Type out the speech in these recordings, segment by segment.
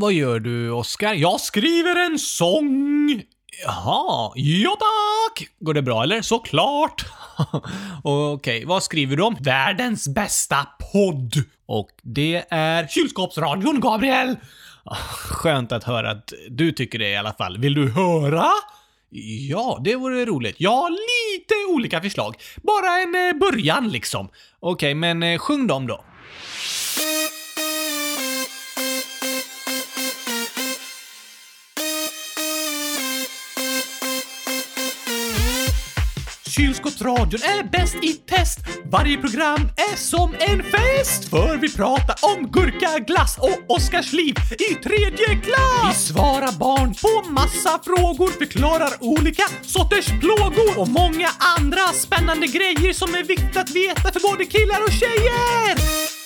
Vad gör du, Oskar? Jag skriver en sång! Jaha, ja tack! Går det bra eller? Såklart! Okej, vad skriver du om? Världens bästa podd! Och det är kylskåpsradion, Gabriel! Skönt att höra att du tycker det i alla fall. Vill du höra? Ja, det vore roligt. Jag har lite olika förslag. Bara en eh, början liksom. Okej, men eh, sjung dem då. Kylskåpsradion är bäst i test. Varje program är som en fest. För vi pratar om gurka, glass och Oskars liv i tredje klass. Vi svarar barn på massa frågor, förklarar olika sorters plågor och många andra spännande grejer som är viktigt att veta för både killar och tjejer.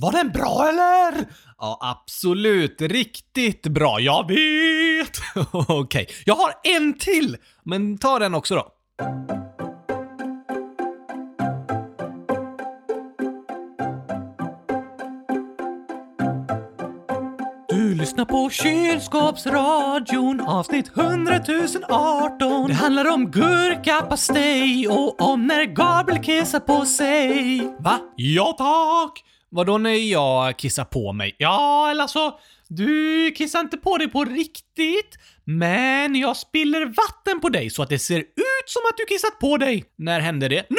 Var den bra eller? Ja, absolut. Riktigt bra. Jag vet! Okej, jag har en till. Men ta den också då. Du lyssnar på Kylskåpsradion avsnitt 100 018. Det handlar om gurkapastej och om när Gabriel kissar på sig. Va? Ja tack! Vadå när jag kissar på mig? Ja, eller alltså, du kissar inte på dig på riktigt, men jag spiller vatten på dig så att det ser ut som att du kissat på dig. När hände det? Nu!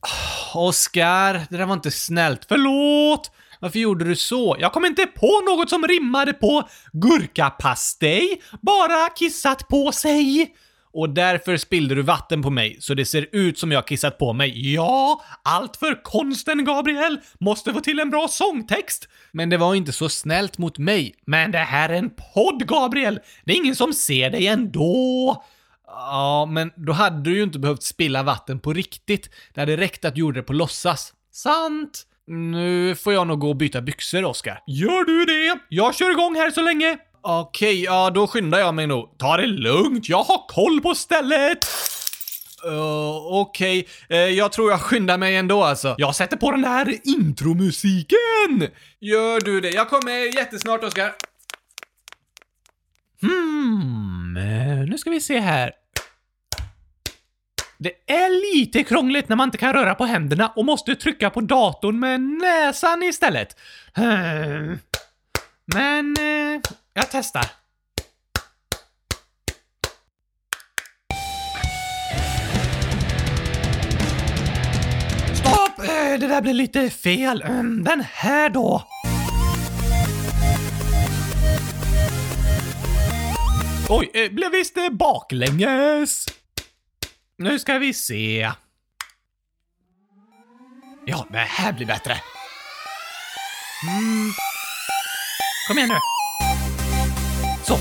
Ah, Oskar, det där var inte snällt. Förlåt! Varför gjorde du så? Jag kom inte på något som rimmade på gurkapastej, bara kissat på sig. Och därför spillde du vatten på mig, så det ser ut som jag kissat på mig. Ja, allt för konsten, Gabriel! Måste få till en bra sångtext! Men det var inte så snällt mot mig. Men det här är en podd, Gabriel! Det är ingen som ser dig ändå! Ja, men då hade du ju inte behövt spilla vatten på riktigt. Det hade räckt att du gjorde det på låtsas. Sant! Nu får jag nog gå och byta byxor, Oskar. Gör du det? Jag kör igång här så länge. Okej, ja då skyndar jag mig nog. Ta det lugnt, jag har koll på stället! Uh, Okej, uh, jag tror jag skyndar mig ändå alltså. Jag sätter på den här intromusiken! Gör du det? Jag kommer jättesnart, Oskar. Hmm, eh, nu ska vi se här. Det är lite krångligt när man inte kan röra på händerna och måste trycka på datorn med näsan istället. Men jag testar. Stopp! Eh, det där blev lite fel. Mm, den här då? Oj, eh, blev visst eh, baklänges. Nu ska vi se. Ja, det här blir bättre. Mm. Kom igen nu. Så.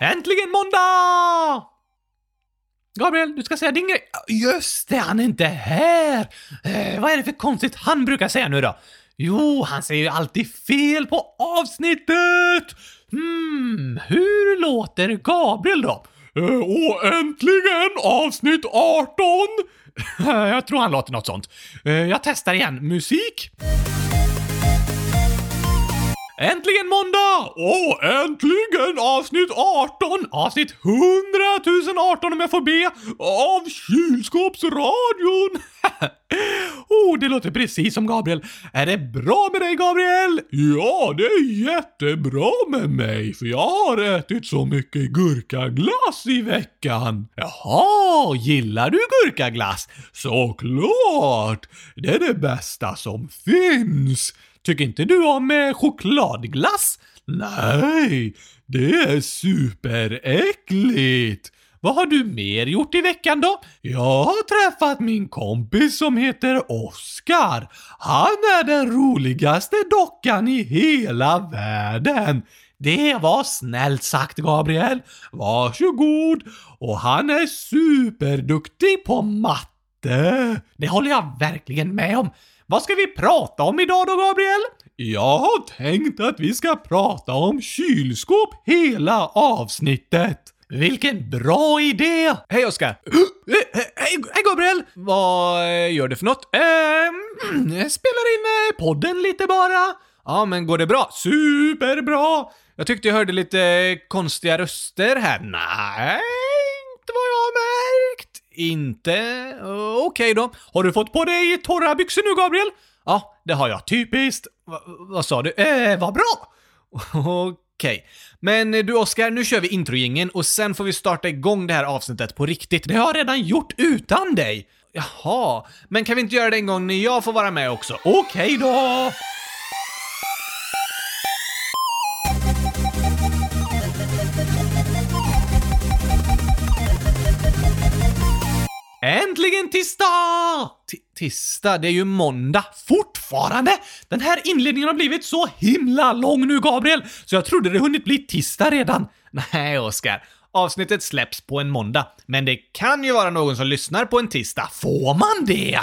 Äntligen måndag! Gabriel, du ska säga din grej. Just det, han är inte här! Eh, vad är det för konstigt han brukar säga nu då? Jo, han säger ju alltid fel på avsnittet! Hmm, hur låter Gabriel då? Eh, och äntligen avsnitt 18! jag tror han låter något sånt. Eh, jag testar igen. Musik? Äntligen måndag! Åh, äntligen avsnitt 18! Avsnitt 100 018 om jag får be, av Kylskåpsradion! oh, det låter precis som Gabriel. Är det bra med dig, Gabriel? Ja, det är jättebra med mig, för jag har ätit så mycket gurkaglass i veckan. Jaha, gillar du gurkaglass? Såklart! Det är det bästa som finns. Tycker inte du om eh, chokladglass? Nej, det är superäckligt. Vad har du mer gjort i veckan då? Jag har träffat min kompis som heter Oskar. Han är den roligaste dockan i hela världen. Det var snällt sagt, Gabriel. Varsågod. Och han är superduktig på matte. Det håller jag verkligen med om. Vad ska vi prata om idag då, Gabriel? Jag har tänkt att vi ska prata om kylskåp hela avsnittet. Vilken bra idé! Hej Oskar! Hej, hej Gabriel! Vad gör du för något? Ehm, jag spelar in eh, podden lite bara. Ja, men går det bra? Superbra! Jag tyckte jag hörde lite konstiga röster här. Nej, inte vad jag har märkt. Inte? Eh, okej okay då. Har du fått på dig torra byxor nu, Gabriel? Ja, det har jag. Typiskt. Va, vad sa du? Eh, vad bra! Okej. Okay. Men du Oskar, nu kör vi introjingeln och sen får vi starta igång det här avsnittet på riktigt. Det har jag redan gjort utan dig! Jaha, men kan vi inte göra det en gång när jag får vara med också? Okej okay då! En tisdag! T tisdag? Det är ju måndag. Fortfarande? Den här inledningen har blivit så himla lång nu, Gabriel, så jag trodde det hunnit bli tisdag redan. Nej, Oskar. Avsnittet släpps på en måndag, men det kan ju vara någon som lyssnar på en tisdag. Får man det?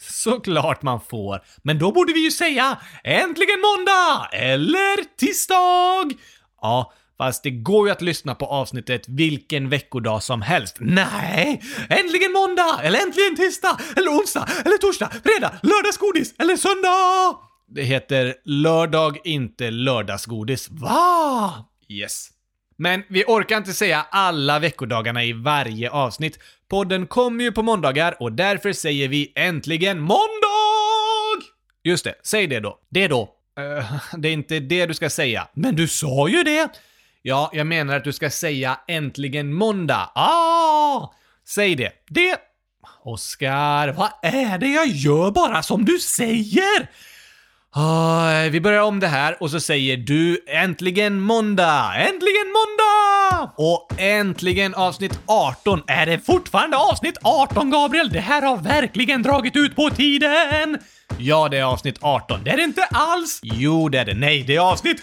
Såklart man får. Men då borde vi ju säga “Äntligen måndag!” eller “Tisdag!” Ja, Fast det går ju att lyssna på avsnittet vilken veckodag som helst. Nej! Äntligen måndag! Eller äntligen tisdag! Eller onsdag! Eller torsdag! Fredag! Lördagsgodis! Eller söndag! Det heter lördag, inte lördagsgodis. Va? Yes. Men vi orkar inte säga alla veckodagarna i varje avsnitt. Podden kommer ju på måndagar och därför säger vi äntligen måndag! Just det, säg det då. Det då. Uh, det är inte det du ska säga. Men du sa ju det! Ja, jag menar att du ska säga äntligen måndag. Ah! Säg det. Det... Oskar, vad är det jag gör bara som du säger? Ah, vi börjar om det här och så säger du äntligen måndag, äntligen måndag! Och äntligen avsnitt 18. Är det fortfarande avsnitt 18, Gabriel? Det här har verkligen dragit ut på tiden! Ja, det är avsnitt 18. Det är det inte alls! Jo, det är det. Nej, det är avsnitt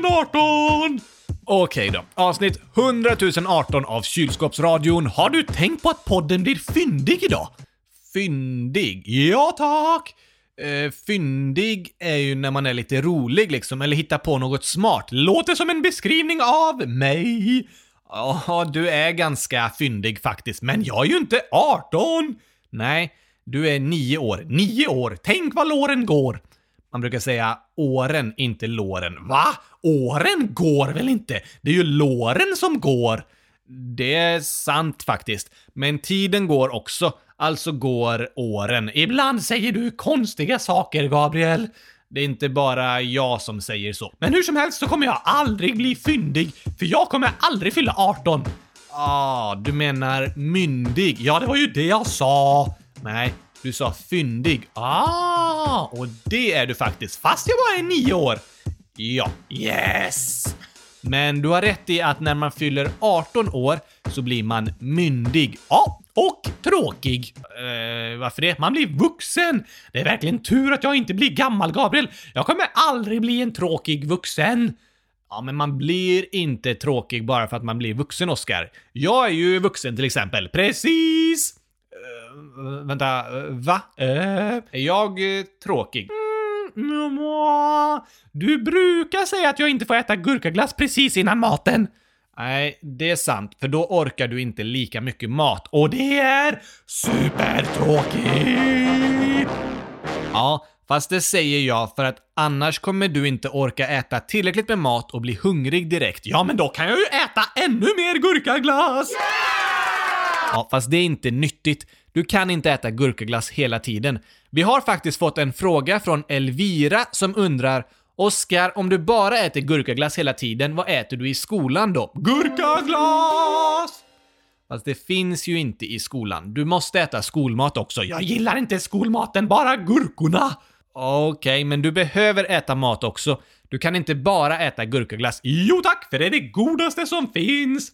100 018! Okej då. Avsnitt 100 018 av Kylskåpsradion. Har du tänkt på att podden blir fyndig idag? Fyndig? Ja, tack! Uh, fyndig är ju när man är lite rolig liksom, eller hittar på något smart. Låter som en beskrivning av mig. Ja, du är ganska fyndig faktiskt, men jag är ju inte 18! Nej, du är nio år. Nio år! Tänk vad låren går! Man brukar säga åren, inte låren. Va? Åren går väl inte? Det är ju låren som går! Det är sant faktiskt. Men tiden går också, alltså går åren. Ibland säger du konstiga saker, Gabriel. Det är inte bara jag som säger så. Men hur som helst så kommer jag aldrig bli fyndig, för jag kommer aldrig fylla 18. Ah, du menar myndig? Ja, det var ju det jag sa. Nej, du sa fyndig. Ah, och det är du faktiskt, fast jag bara är nio år. Ja, yes! Men du har rätt i att när man fyller 18 år så blir man myndig. Ja, och tråkig. Eh, varför det? Man blir vuxen! Det är verkligen tur att jag inte blir gammal, Gabriel. Jag kommer aldrig bli en tråkig vuxen. Ja, men man blir inte tråkig bara för att man blir vuxen, Oscar. Jag är ju vuxen till exempel. Precis! Uh, vänta, uh, va? Uh, är jag tråkig? Du brukar säga att jag inte får äta gurkaglass precis innan maten. Nej, det är sant, för då orkar du inte lika mycket mat. Och det är supertråkigt! Ja, fast det säger jag för att annars kommer du inte orka äta tillräckligt med mat och bli hungrig direkt. Ja, men då kan jag ju äta ännu mer gurkaglass! Yeah! Ja, fast det är inte nyttigt. Du kan inte äta gurkaglass hela tiden. Vi har faktiskt fått en fråga från Elvira som undrar Oskar, om du bara äter gurkaglass hela tiden, vad äter du i skolan då? Gurkaglass! Fast det finns ju inte i skolan. Du måste äta skolmat också. Jag gillar inte skolmaten, bara gurkorna! Okej, okay, men du behöver äta mat också. Du kan inte bara äta gurkaglass. Jo tack, för det är det godaste som finns!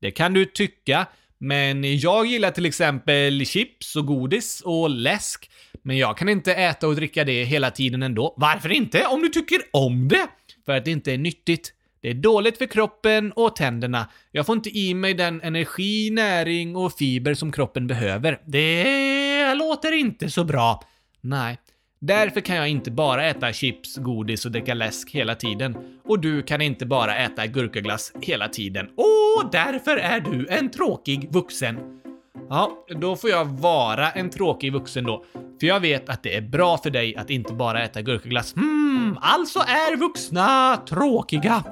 Det kan du tycka, men jag gillar till exempel chips och godis och läsk. Men jag kan inte äta och dricka det hela tiden ändå. Varför inte? Om du tycker om det! för att det inte är nyttigt. Det är dåligt för kroppen och tänderna. Jag får inte i mig den energi, näring och fiber som kroppen behöver. Det låter inte så bra. Nej. Därför kan jag inte bara äta chips, godis och dricka läsk hela tiden. Och du kan inte bara äta gurkaglass hela tiden. Och därför är du en tråkig vuxen. Ja, då får jag vara en tråkig vuxen då. För jag vet att det är bra för dig att inte bara äta gurkaglass. Hmm, alltså är vuxna tråkiga.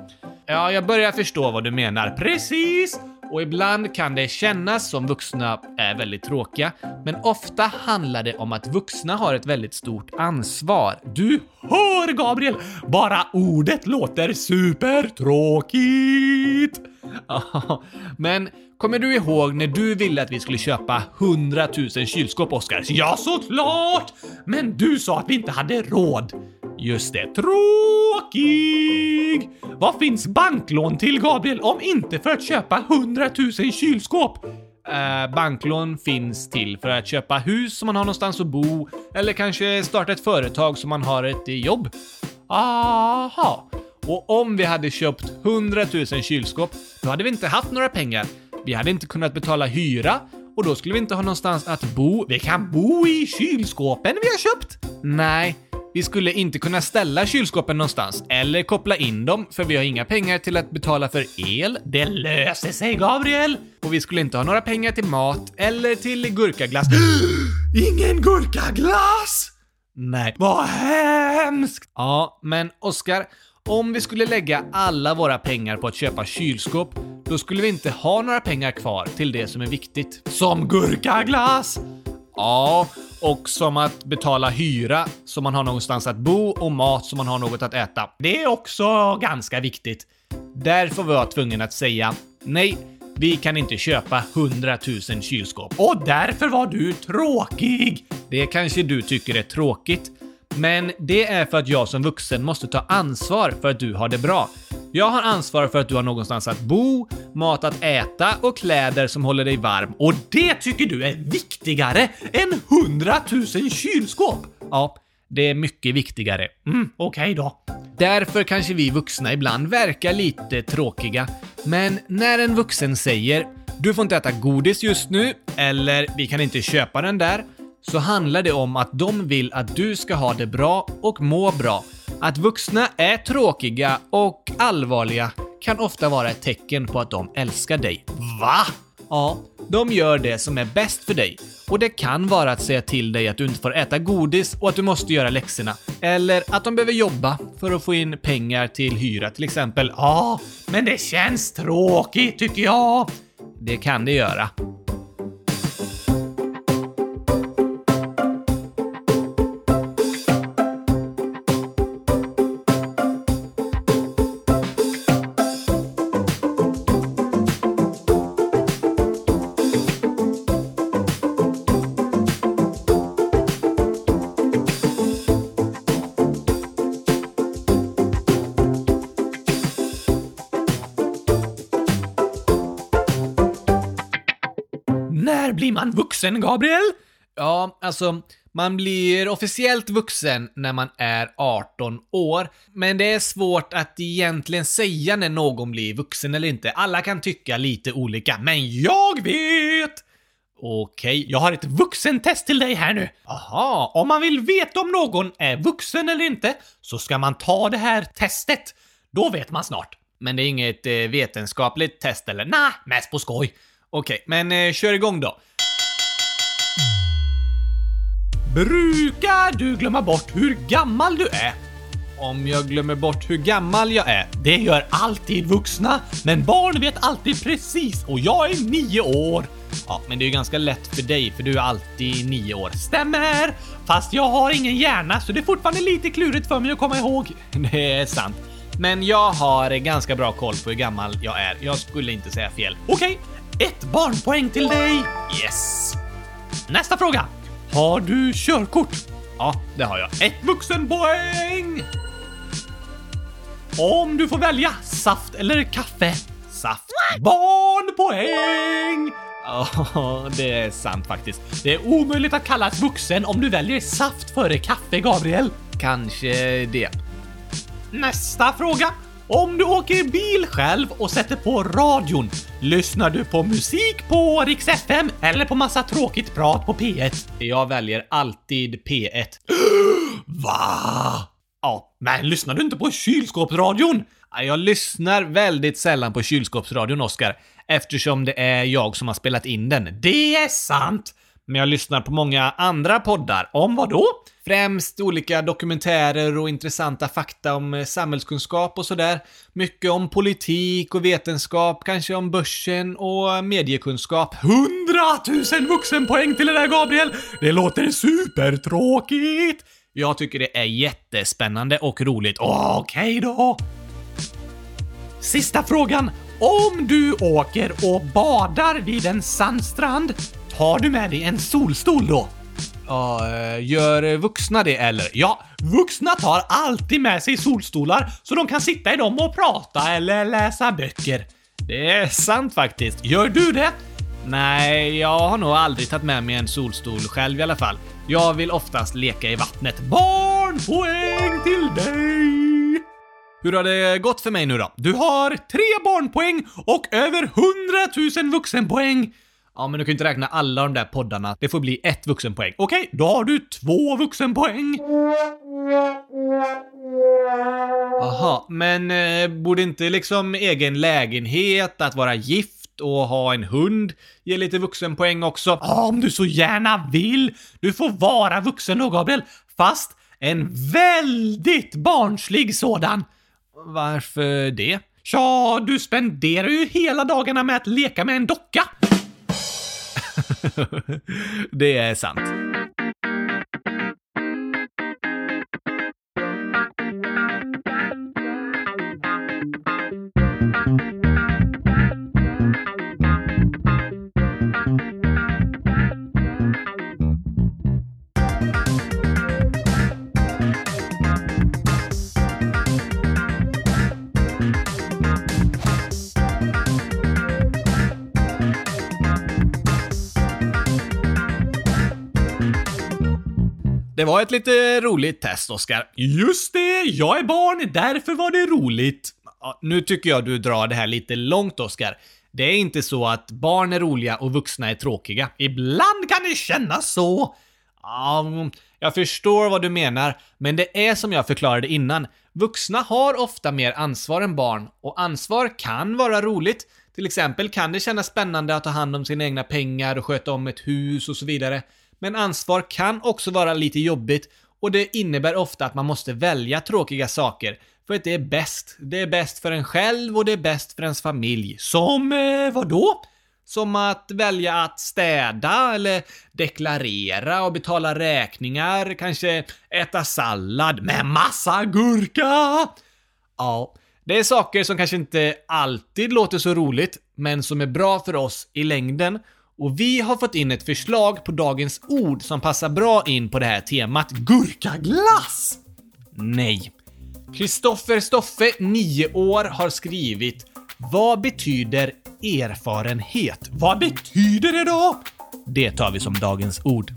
Ja, jag börjar förstå vad du menar. Precis! Och ibland kan det kännas som vuxna är väldigt tråkiga, men ofta handlar det om att vuxna har ett väldigt stort ansvar. Du hör Gabriel! Bara ordet låter supertråkigt! men kommer du ihåg när du ville att vi skulle köpa 100 000 kylskåp, Oskar? Ja, såklart! Men du sa att vi inte hade råd. Just det, tråkig! Vad finns banklån till, Gabriel, om inte för att köpa 100 000 kylskåp? Eh, banklån finns till för att köpa hus som man har någonstans att bo, eller kanske starta ett företag som man har ett jobb. Aha. Och om vi hade köpt 100 000 kylskåp, då hade vi inte haft några pengar. Vi hade inte kunnat betala hyra och då skulle vi inte ha någonstans att bo. Vi kan bo i kylskåpen vi har köpt! Nej, vi skulle inte kunna ställa kylskåpen någonstans eller koppla in dem för vi har inga pengar till att betala för el. Det löser sig, Gabriel! Och vi skulle inte ha några pengar till mat eller till gurkaglass. Ingen gurkaglass! Nej, vad hemskt! Ja, men Oskar, om vi skulle lägga alla våra pengar på att köpa kylskåp, då skulle vi inte ha några pengar kvar till det som är viktigt. Som gurkaglass! Ja, och som att betala hyra så man har någonstans att bo och mat så man har något att äta. Det är också ganska viktigt. Därför var jag tvungen att säga nej, vi kan inte köpa 100 000 kylskåp. Och därför var du tråkig! Det kanske du tycker är tråkigt, men det är för att jag som vuxen måste ta ansvar för att du har det bra. Jag har ansvar för att du har någonstans att bo, mat att äta och kläder som håller dig varm. Och det tycker du är viktigare än hundratusen kylskåp? Ja, det är mycket viktigare. Mm, okej okay då. Därför kanske vi vuxna ibland verkar lite tråkiga. Men när en vuxen säger “Du får inte äta godis just nu” eller “Vi kan inte köpa den där” så handlar det om att de vill att du ska ha det bra och må bra. Att vuxna är tråkiga och allvarliga kan ofta vara ett tecken på att de älskar dig. Va? Ja, de gör det som är bäst för dig. Och det kan vara att säga till dig att du inte får äta godis och att du måste göra läxorna. Eller att de behöver jobba för att få in pengar till hyra till exempel. Ja, men det känns tråkigt tycker jag. Det kan det göra. När blir man vuxen, Gabriel? Ja, alltså, man blir officiellt vuxen när man är 18 år, men det är svårt att egentligen säga när någon blir vuxen eller inte. Alla kan tycka lite olika, men jag vet! Okej, jag har ett vuxentest till dig här nu. Aha, om man vill veta om någon är vuxen eller inte så ska man ta det här testet. Då vet man snart. Men det är inget eh, vetenskapligt test eller? Nej, mest på skoj. Okej, men eh, kör igång då. Brukar du glömma bort hur gammal du är? Om jag glömmer bort hur gammal jag är? Det gör alltid vuxna, men barn vet alltid precis och jag är nio år. Ja, men det är ju ganska lätt för dig för du är alltid nio år. Stämmer! Fast jag har ingen hjärna så det är fortfarande lite klurigt för mig att komma ihåg. Det är sant. Men jag har ganska bra koll på hur gammal jag är. Jag skulle inte säga fel. Okej, ett barnpoäng till dig! Yes! Nästa fråga. Har du körkort? Ja, det har jag. Ett vuxenpoäng! Om du får välja saft eller kaffe? Saft. Barnpoäng! Ja, oh, det är sant faktiskt. Det är omöjligt att kallas vuxen om du väljer saft före kaffe, Gabriel. Kanske det. Nästa fråga. Om du åker bil själv och sätter på radion, lyssnar du på musik på Rix FM eller på massa tråkigt prat på P1? Jag väljer alltid P1. Va? Ja, men lyssnar du inte på kylskåpsradion? Jag lyssnar väldigt sällan på kylskåpsradion, Oskar, eftersom det är jag som har spelat in den. Det är sant! Men jag lyssnar på många andra poddar. Om vad då? Främst olika dokumentärer och intressanta fakta om eh, samhällskunskap och sådär. Mycket om politik och vetenskap, kanske om börsen och eh, mediekunskap. Hundratusen vuxenpoäng till det där, Gabriel! Det låter supertråkigt! Jag tycker det är jättespännande och roligt. Okej okay då! Sista frågan. Om du åker och badar vid en sandstrand, har du med dig en solstol då? Ja, eh, gör vuxna det eller? Ja, vuxna tar alltid med sig solstolar så de kan sitta i dem och prata eller läsa böcker. Det är sant faktiskt. Gör du det? Nej, jag har nog aldrig tagit med mig en solstol själv i alla fall. Jag vill oftast leka i vattnet. Barnpoäng till dig! Hur har det gått för mig nu då? Du har tre barnpoäng och över 100 000 vuxenpoäng! Ja, men du kan ju inte räkna alla de där poddarna. Det får bli ett vuxenpoäng. Okej, då har du två vuxenpoäng. Aha, men eh, borde inte liksom egen lägenhet, att vara gift och ha en hund ge lite vuxenpoäng också? Ja, om du så gärna vill! Du får vara vuxen då, Gabriel. Fast en väldigt barnslig sådan. Varför det? Ja, du spenderar ju hela dagarna med att leka med en docka. det är sant. Det var ett lite roligt test, Oskar. Just det, jag är barn, därför var det roligt. Ja, nu tycker jag du drar det här lite långt, Oskar. Det är inte så att barn är roliga och vuxna är tråkiga. Ibland kan det kännas så. Ja, jag förstår vad du menar, men det är som jag förklarade innan. Vuxna har ofta mer ansvar än barn, och ansvar kan vara roligt. Till exempel kan det kännas spännande att ta hand om sina egna pengar och sköta om ett hus och så vidare. Men ansvar kan också vara lite jobbigt och det innebär ofta att man måste välja tråkiga saker för att det är bäst. Det är bäst för en själv och det är bäst för ens familj. Som eh, vad då? Som att välja att städa eller deklarera och betala räkningar, kanske äta sallad med massa gurka. Ja, det är saker som kanske inte alltid låter så roligt, men som är bra för oss i längden och vi har fått in ett förslag på dagens ord som passar bra in på det här temat. Gurkaglass! Nej. Kristoffer Stoffe, 9 år, har skrivit Vad betyder erfarenhet? Vad betyder det då? Det tar vi som dagens ord.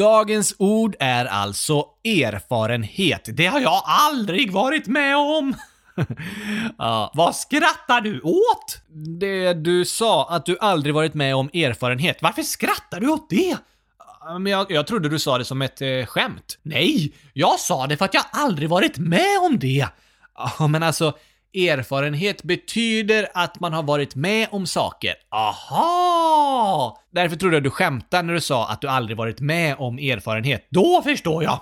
Dagens ord är alltså erfarenhet. Det har jag aldrig varit med om! ja, vad skrattar du åt? Det du sa, att du aldrig varit med om erfarenhet. Varför skrattar du åt det? Men jag, jag trodde du sa det som ett eh, skämt. Nej, jag sa det för att jag aldrig varit med om det. Ja, men alltså, Erfarenhet betyder att man har varit med om saker. Aha! Därför trodde jag du skämtade när du sa att du aldrig varit med om erfarenhet. Då förstår jag!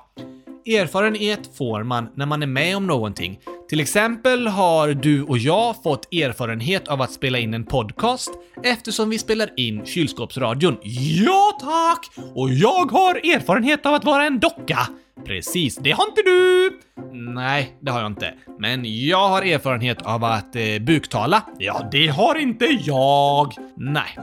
Erfarenhet får man när man är med om någonting. Till exempel har du och jag fått erfarenhet av att spela in en podcast eftersom vi spelar in kylskåpsradion. Ja tack! Och jag har erfarenhet av att vara en docka. Precis, det har inte du! Nej, det har jag inte. Men jag har erfarenhet av att eh, buktala. Ja, det har inte jag. Nej.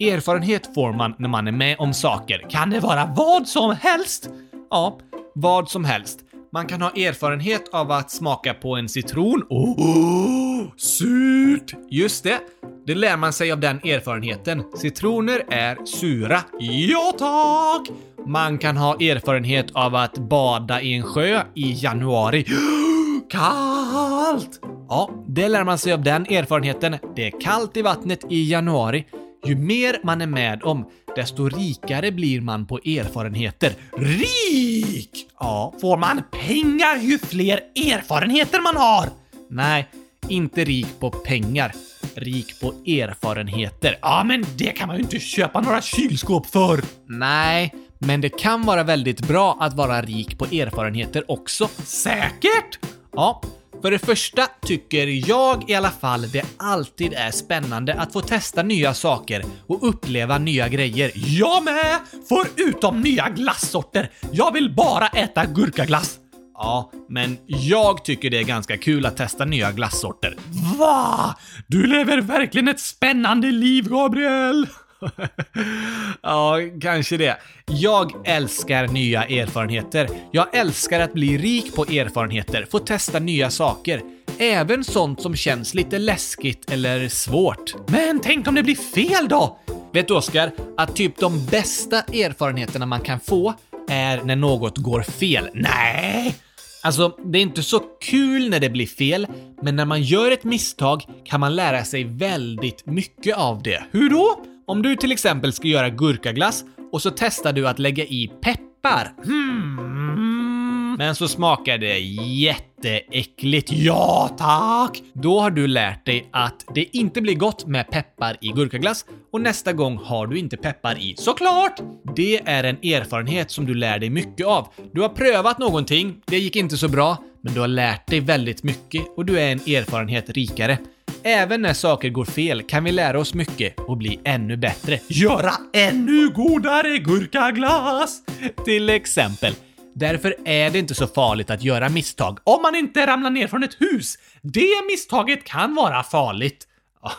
Erfarenhet får man när man är med om saker. Kan det vara vad som helst? Ja, vad som helst. Man kan ha erfarenhet av att smaka på en citron. Oh, surt! Just det. Det lär man sig av den erfarenheten. Citroner är sura. Ja, tack! Man kan ha erfarenhet av att bada i en sjö i januari. Kallt! Ja, det lär man sig av den erfarenheten. Det är kallt i vattnet i januari. Ju mer man är med om, desto rikare blir man på erfarenheter. Rik! Ja, får man pengar ju fler erfarenheter man har? Nej, inte rik på pengar. Rik på erfarenheter. Ja, men det kan man ju inte köpa några kylskåp för. Nej, men det kan vara väldigt bra att vara rik på erfarenheter också. Säkert! Ja, för det första tycker jag i alla fall det alltid är spännande att få testa nya saker och uppleva nya grejer. Jag med! Förutom nya glassorter. Jag vill bara äta gurkaglass. Ja, men jag tycker det är ganska kul att testa nya glassorter. Va? Du lever verkligen ett spännande liv, Gabriel! ja, kanske det. Jag älskar nya erfarenheter. Jag älskar att bli rik på erfarenheter, få testa nya saker. Även sånt som känns lite läskigt eller svårt. Men tänk om det blir fel då? Vet du Oskar, att typ de bästa erfarenheterna man kan få är när något går fel. Nej! Alltså, det är inte så kul när det blir fel, men när man gör ett misstag kan man lära sig väldigt mycket av det. Hur då? Om du till exempel ska göra gurkaglass och så testar du att lägga i peppar. Hmm. Men så smakar det jätteäckligt. Ja, tack! Då har du lärt dig att det inte blir gott med peppar i gurkaglass och nästa gång har du inte peppar i. Såklart! Det är en erfarenhet som du lär dig mycket av. Du har prövat någonting, det gick inte så bra, men du har lärt dig väldigt mycket och du är en erfarenhet rikare. Även när saker går fel kan vi lära oss mycket och bli ännu bättre. Göra ännu godare gurkaglass! Till exempel. Därför är det inte så farligt att göra misstag om man inte ramlar ner från ett hus. Det misstaget kan vara farligt.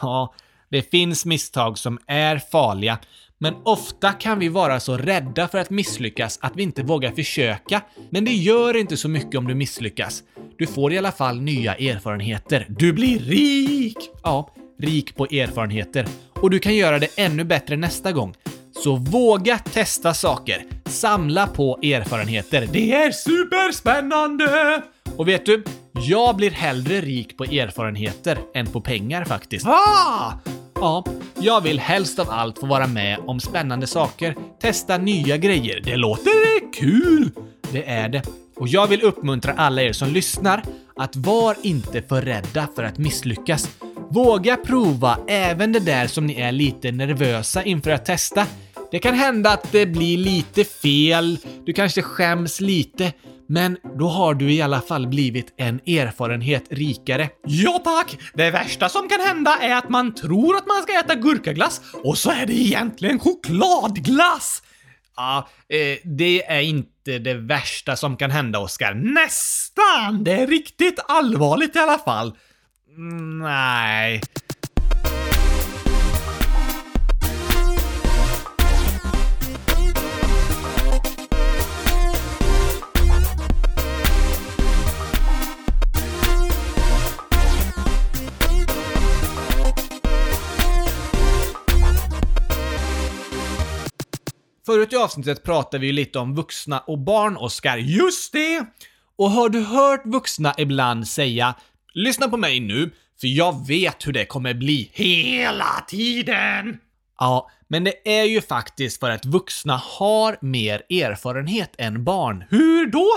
Ja, det finns misstag som är farliga, men ofta kan vi vara så rädda för att misslyckas att vi inte vågar försöka. Men det gör inte så mycket om du misslyckas. Du får i alla fall nya erfarenheter. Du blir rik! Ja, rik på erfarenheter. Och du kan göra det ännu bättre nästa gång. Så våga testa saker. Samla på erfarenheter. Det är superspännande! Och vet du? Jag blir hellre rik på erfarenheter än på pengar faktiskt. Ah! Ja, jag vill helst av allt få vara med om spännande saker, testa nya grejer. Det låter kul! Det är det. Och jag vill uppmuntra alla er som lyssnar att var inte för rädda för att misslyckas. Våga prova även det där som ni är lite nervösa inför att testa. Det kan hända att det blir lite fel, du kanske skäms lite, men då har du i alla fall blivit en erfarenhet rikare. Ja tack! Det värsta som kan hända är att man tror att man ska äta gurkaglass och så är det egentligen chokladglass! Ja, eh, det är inte det värsta som kan hända, Oskar. Nästan! Det är riktigt allvarligt i alla fall. Nej. Förut i avsnittet pratade vi ju lite om vuxna och barn, Oskar. Just det! Och har du hört vuxna ibland säga “Lyssna på mig nu, för jag vet hur det kommer bli hela tiden”? Ja, men det är ju faktiskt för att vuxna har mer erfarenhet än barn. Hur då?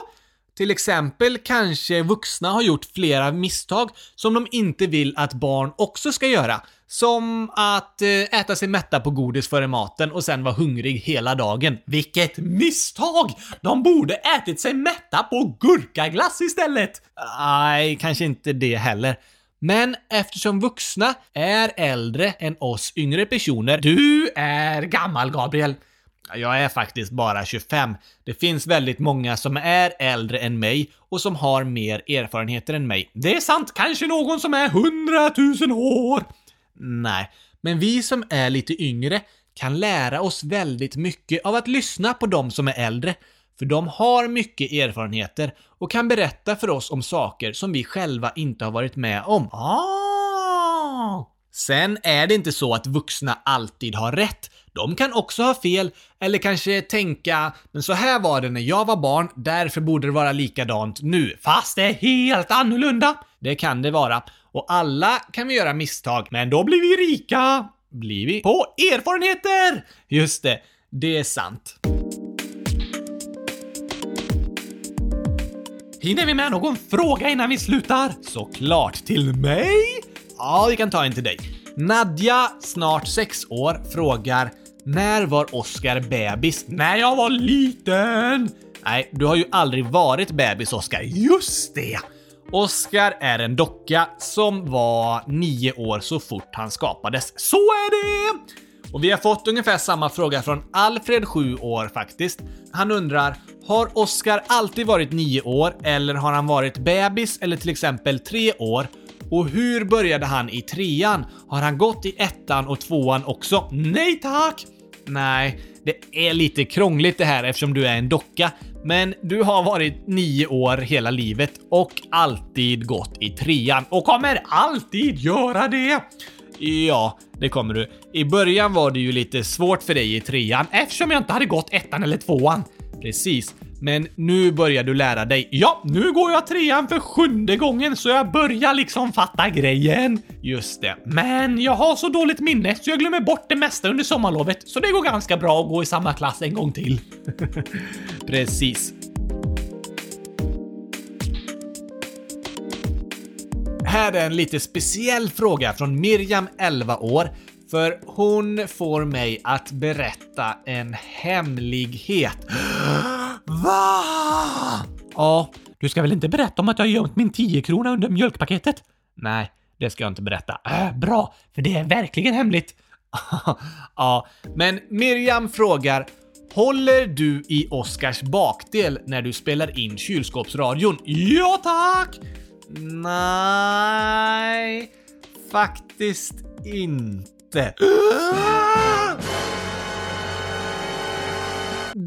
Till exempel kanske vuxna har gjort flera misstag som de inte vill att barn också ska göra. Som att eh, äta sig mätta på godis före maten och sen vara hungrig hela dagen. Vilket misstag! De borde ätit sig mätta på gurkaglass istället! Nej, kanske inte det heller. Men eftersom vuxna är äldre än oss yngre personer... Du är gammal, Gabriel! Jag är faktiskt bara 25. Det finns väldigt många som är äldre än mig och som har mer erfarenheter än mig. Det är sant, kanske någon som är 100 000 år. Nej, men vi som är lite yngre kan lära oss väldigt mycket av att lyssna på de som är äldre. För de har mycket erfarenheter och kan berätta för oss om saker som vi själva inte har varit med om. Ah! Sen är det inte så att vuxna alltid har rätt. De kan också ha fel, eller kanske tänka “men så här var det när jag var barn, därför borde det vara likadant nu”, fast det är helt annorlunda. Det kan det vara. Och alla kan vi göra misstag, men då blir vi rika. Blir vi? På erfarenheter! Just det, det är sant. Hinner vi med någon fråga innan vi slutar? Såklart, till mig? Ja, vi kan ta en till dig. Nadja, snart sex år, frågar när var Oscar bebis? När jag var liten! Nej, du har ju aldrig varit bebis, Oscar. Just det! Oscar är en docka som var nio år så fort han skapades. Så är det! Och vi har fått ungefär samma fråga från Alfred, 7 år faktiskt. Han undrar, har Oscar alltid varit nio år eller har han varit bebis eller till exempel tre år? Och hur började han i trean? Har han gått i ettan och tvåan också? Nej tack! Nej, det är lite krångligt det här eftersom du är en docka. Men du har varit nio år hela livet och alltid gått i trean och kommer alltid göra det. Ja, det kommer du. I början var det ju lite svårt för dig i trean eftersom jag inte hade gått ettan eller tvåan. Precis. Men nu börjar du lära dig. Ja, nu går jag trean för sjunde gången så jag börjar liksom fatta grejen. Just det. Men jag har så dåligt minne så jag glömmer bort det mesta under sommarlovet så det går ganska bra att gå i samma klass en gång till. Precis. Här är en lite speciell fråga från Miriam, 11 år, för hon får mig att berätta en hemlighet. Va? Ja, du ska väl inte berätta om att jag har gömt min 10 krona under mjölkpaketet? Nej, det ska jag inte berätta. Äh, bra, för det är verkligen hemligt. ja, men Miriam frågar Håller du i Oscars bakdel när du spelar in kylskåpsradion? Ja tack! Nej, faktiskt inte.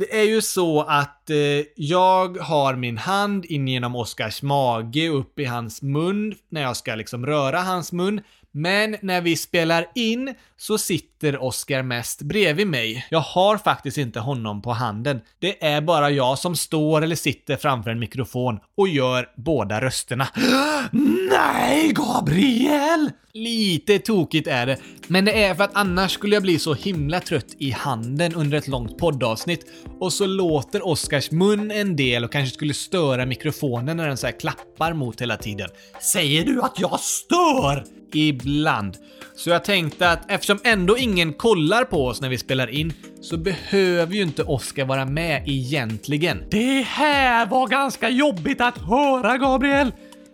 Det är ju så att eh, jag har min hand in genom Oskars mage och upp i hans mun när jag ska liksom röra hans mun. Men när vi spelar in så sitter Oscar mest bredvid mig. Jag har faktiskt inte honom på handen. Det är bara jag som står eller sitter framför en mikrofon och gör båda rösterna. Nej, Gabriel! Lite tokigt är det, men det är för att annars skulle jag bli så himla trött i handen under ett långt poddavsnitt och så låter Oscars mun en del och kanske skulle störa mikrofonen när den så klappar mot hela tiden. Säger du att jag stör? Ibland. Så jag tänkte att eftersom ändå ingen kollar på oss när vi spelar in så behöver ju inte Oskar vara med egentligen. Det här var ganska jobbigt att höra, Gabriel!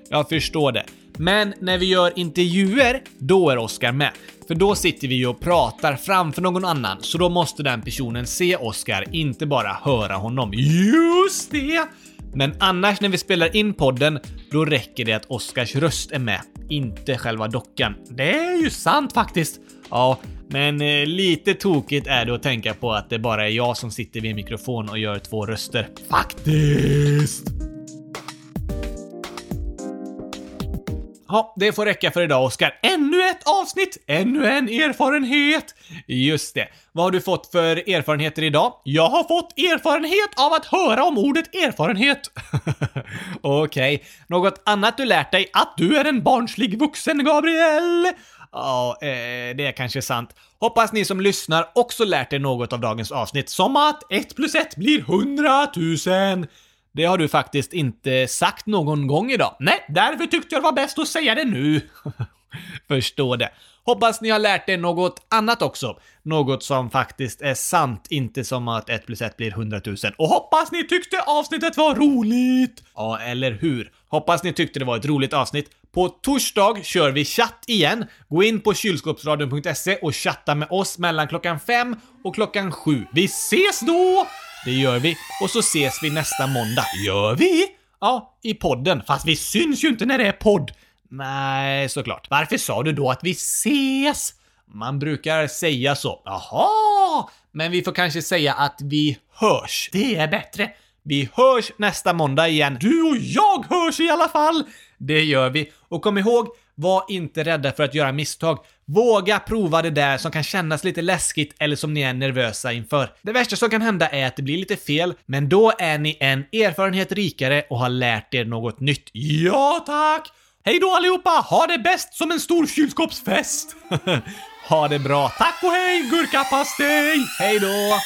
Jag förstår det. Men när vi gör intervjuer, då är Oskar med. För då sitter vi ju och pratar framför någon annan, så då måste den personen se Oskar, inte bara höra honom. Just det! Men annars när vi spelar in podden, då räcker det att Oskars röst är med, inte själva dockan. Det är ju sant faktiskt. Ja, men eh, lite tokigt är det att tänka på att det bara är jag som sitter vid en mikrofon och gör två röster. Faktiskt! Ja, det får räcka för idag, Oskar. Ännu ett avsnitt! Ännu en erfarenhet! Just det. Vad har du fått för erfarenheter idag? Jag har fått erfarenhet av att höra om ordet erfarenhet. Okej. Okay. Något annat du lärt dig? Att du är en barnslig vuxen, Gabriel? Ja, eh, det är kanske sant. Hoppas ni som lyssnar också lärt er något av dagens avsnitt, som att 1 plus 1 blir 100 000. Det har du faktiskt inte sagt någon gång idag. Nej, därför tyckte jag det var bäst att säga det nu. Förstår det. Hoppas ni har lärt er något annat också. Något som faktiskt är sant, inte som att 1 plus 1 blir 100 000. Och hoppas ni tyckte avsnittet var roligt! Ja, eller hur? Hoppas ni tyckte det var ett roligt avsnitt. På torsdag kör vi chatt igen. Gå in på kylskåpsradion.se och chatta med oss mellan klockan 5 och klockan 7. Vi ses då! Det gör vi. Och så ses vi nästa måndag. Gör vi? Ja, i podden. Fast vi syns ju inte när det är podd. Nej, såklart. Varför sa du då att vi ses? Man brukar säga så. Jaha, Ja, men vi får kanske säga att vi hörs. Det är bättre. Vi hörs nästa måndag igen. Du och jag hörs i alla fall! Det gör vi. Och kom ihåg, var inte rädda för att göra misstag. Våga prova det där som kan kännas lite läskigt eller som ni är nervösa inför. Det värsta som kan hända är att det blir lite fel, men då är ni en erfarenhet rikare och har lärt er något nytt. Ja, tack! Hej då allihopa! Ha det bäst som en stor kylskåpsfest! ha det bra. Tack och hej, gurkapastej! Hej då!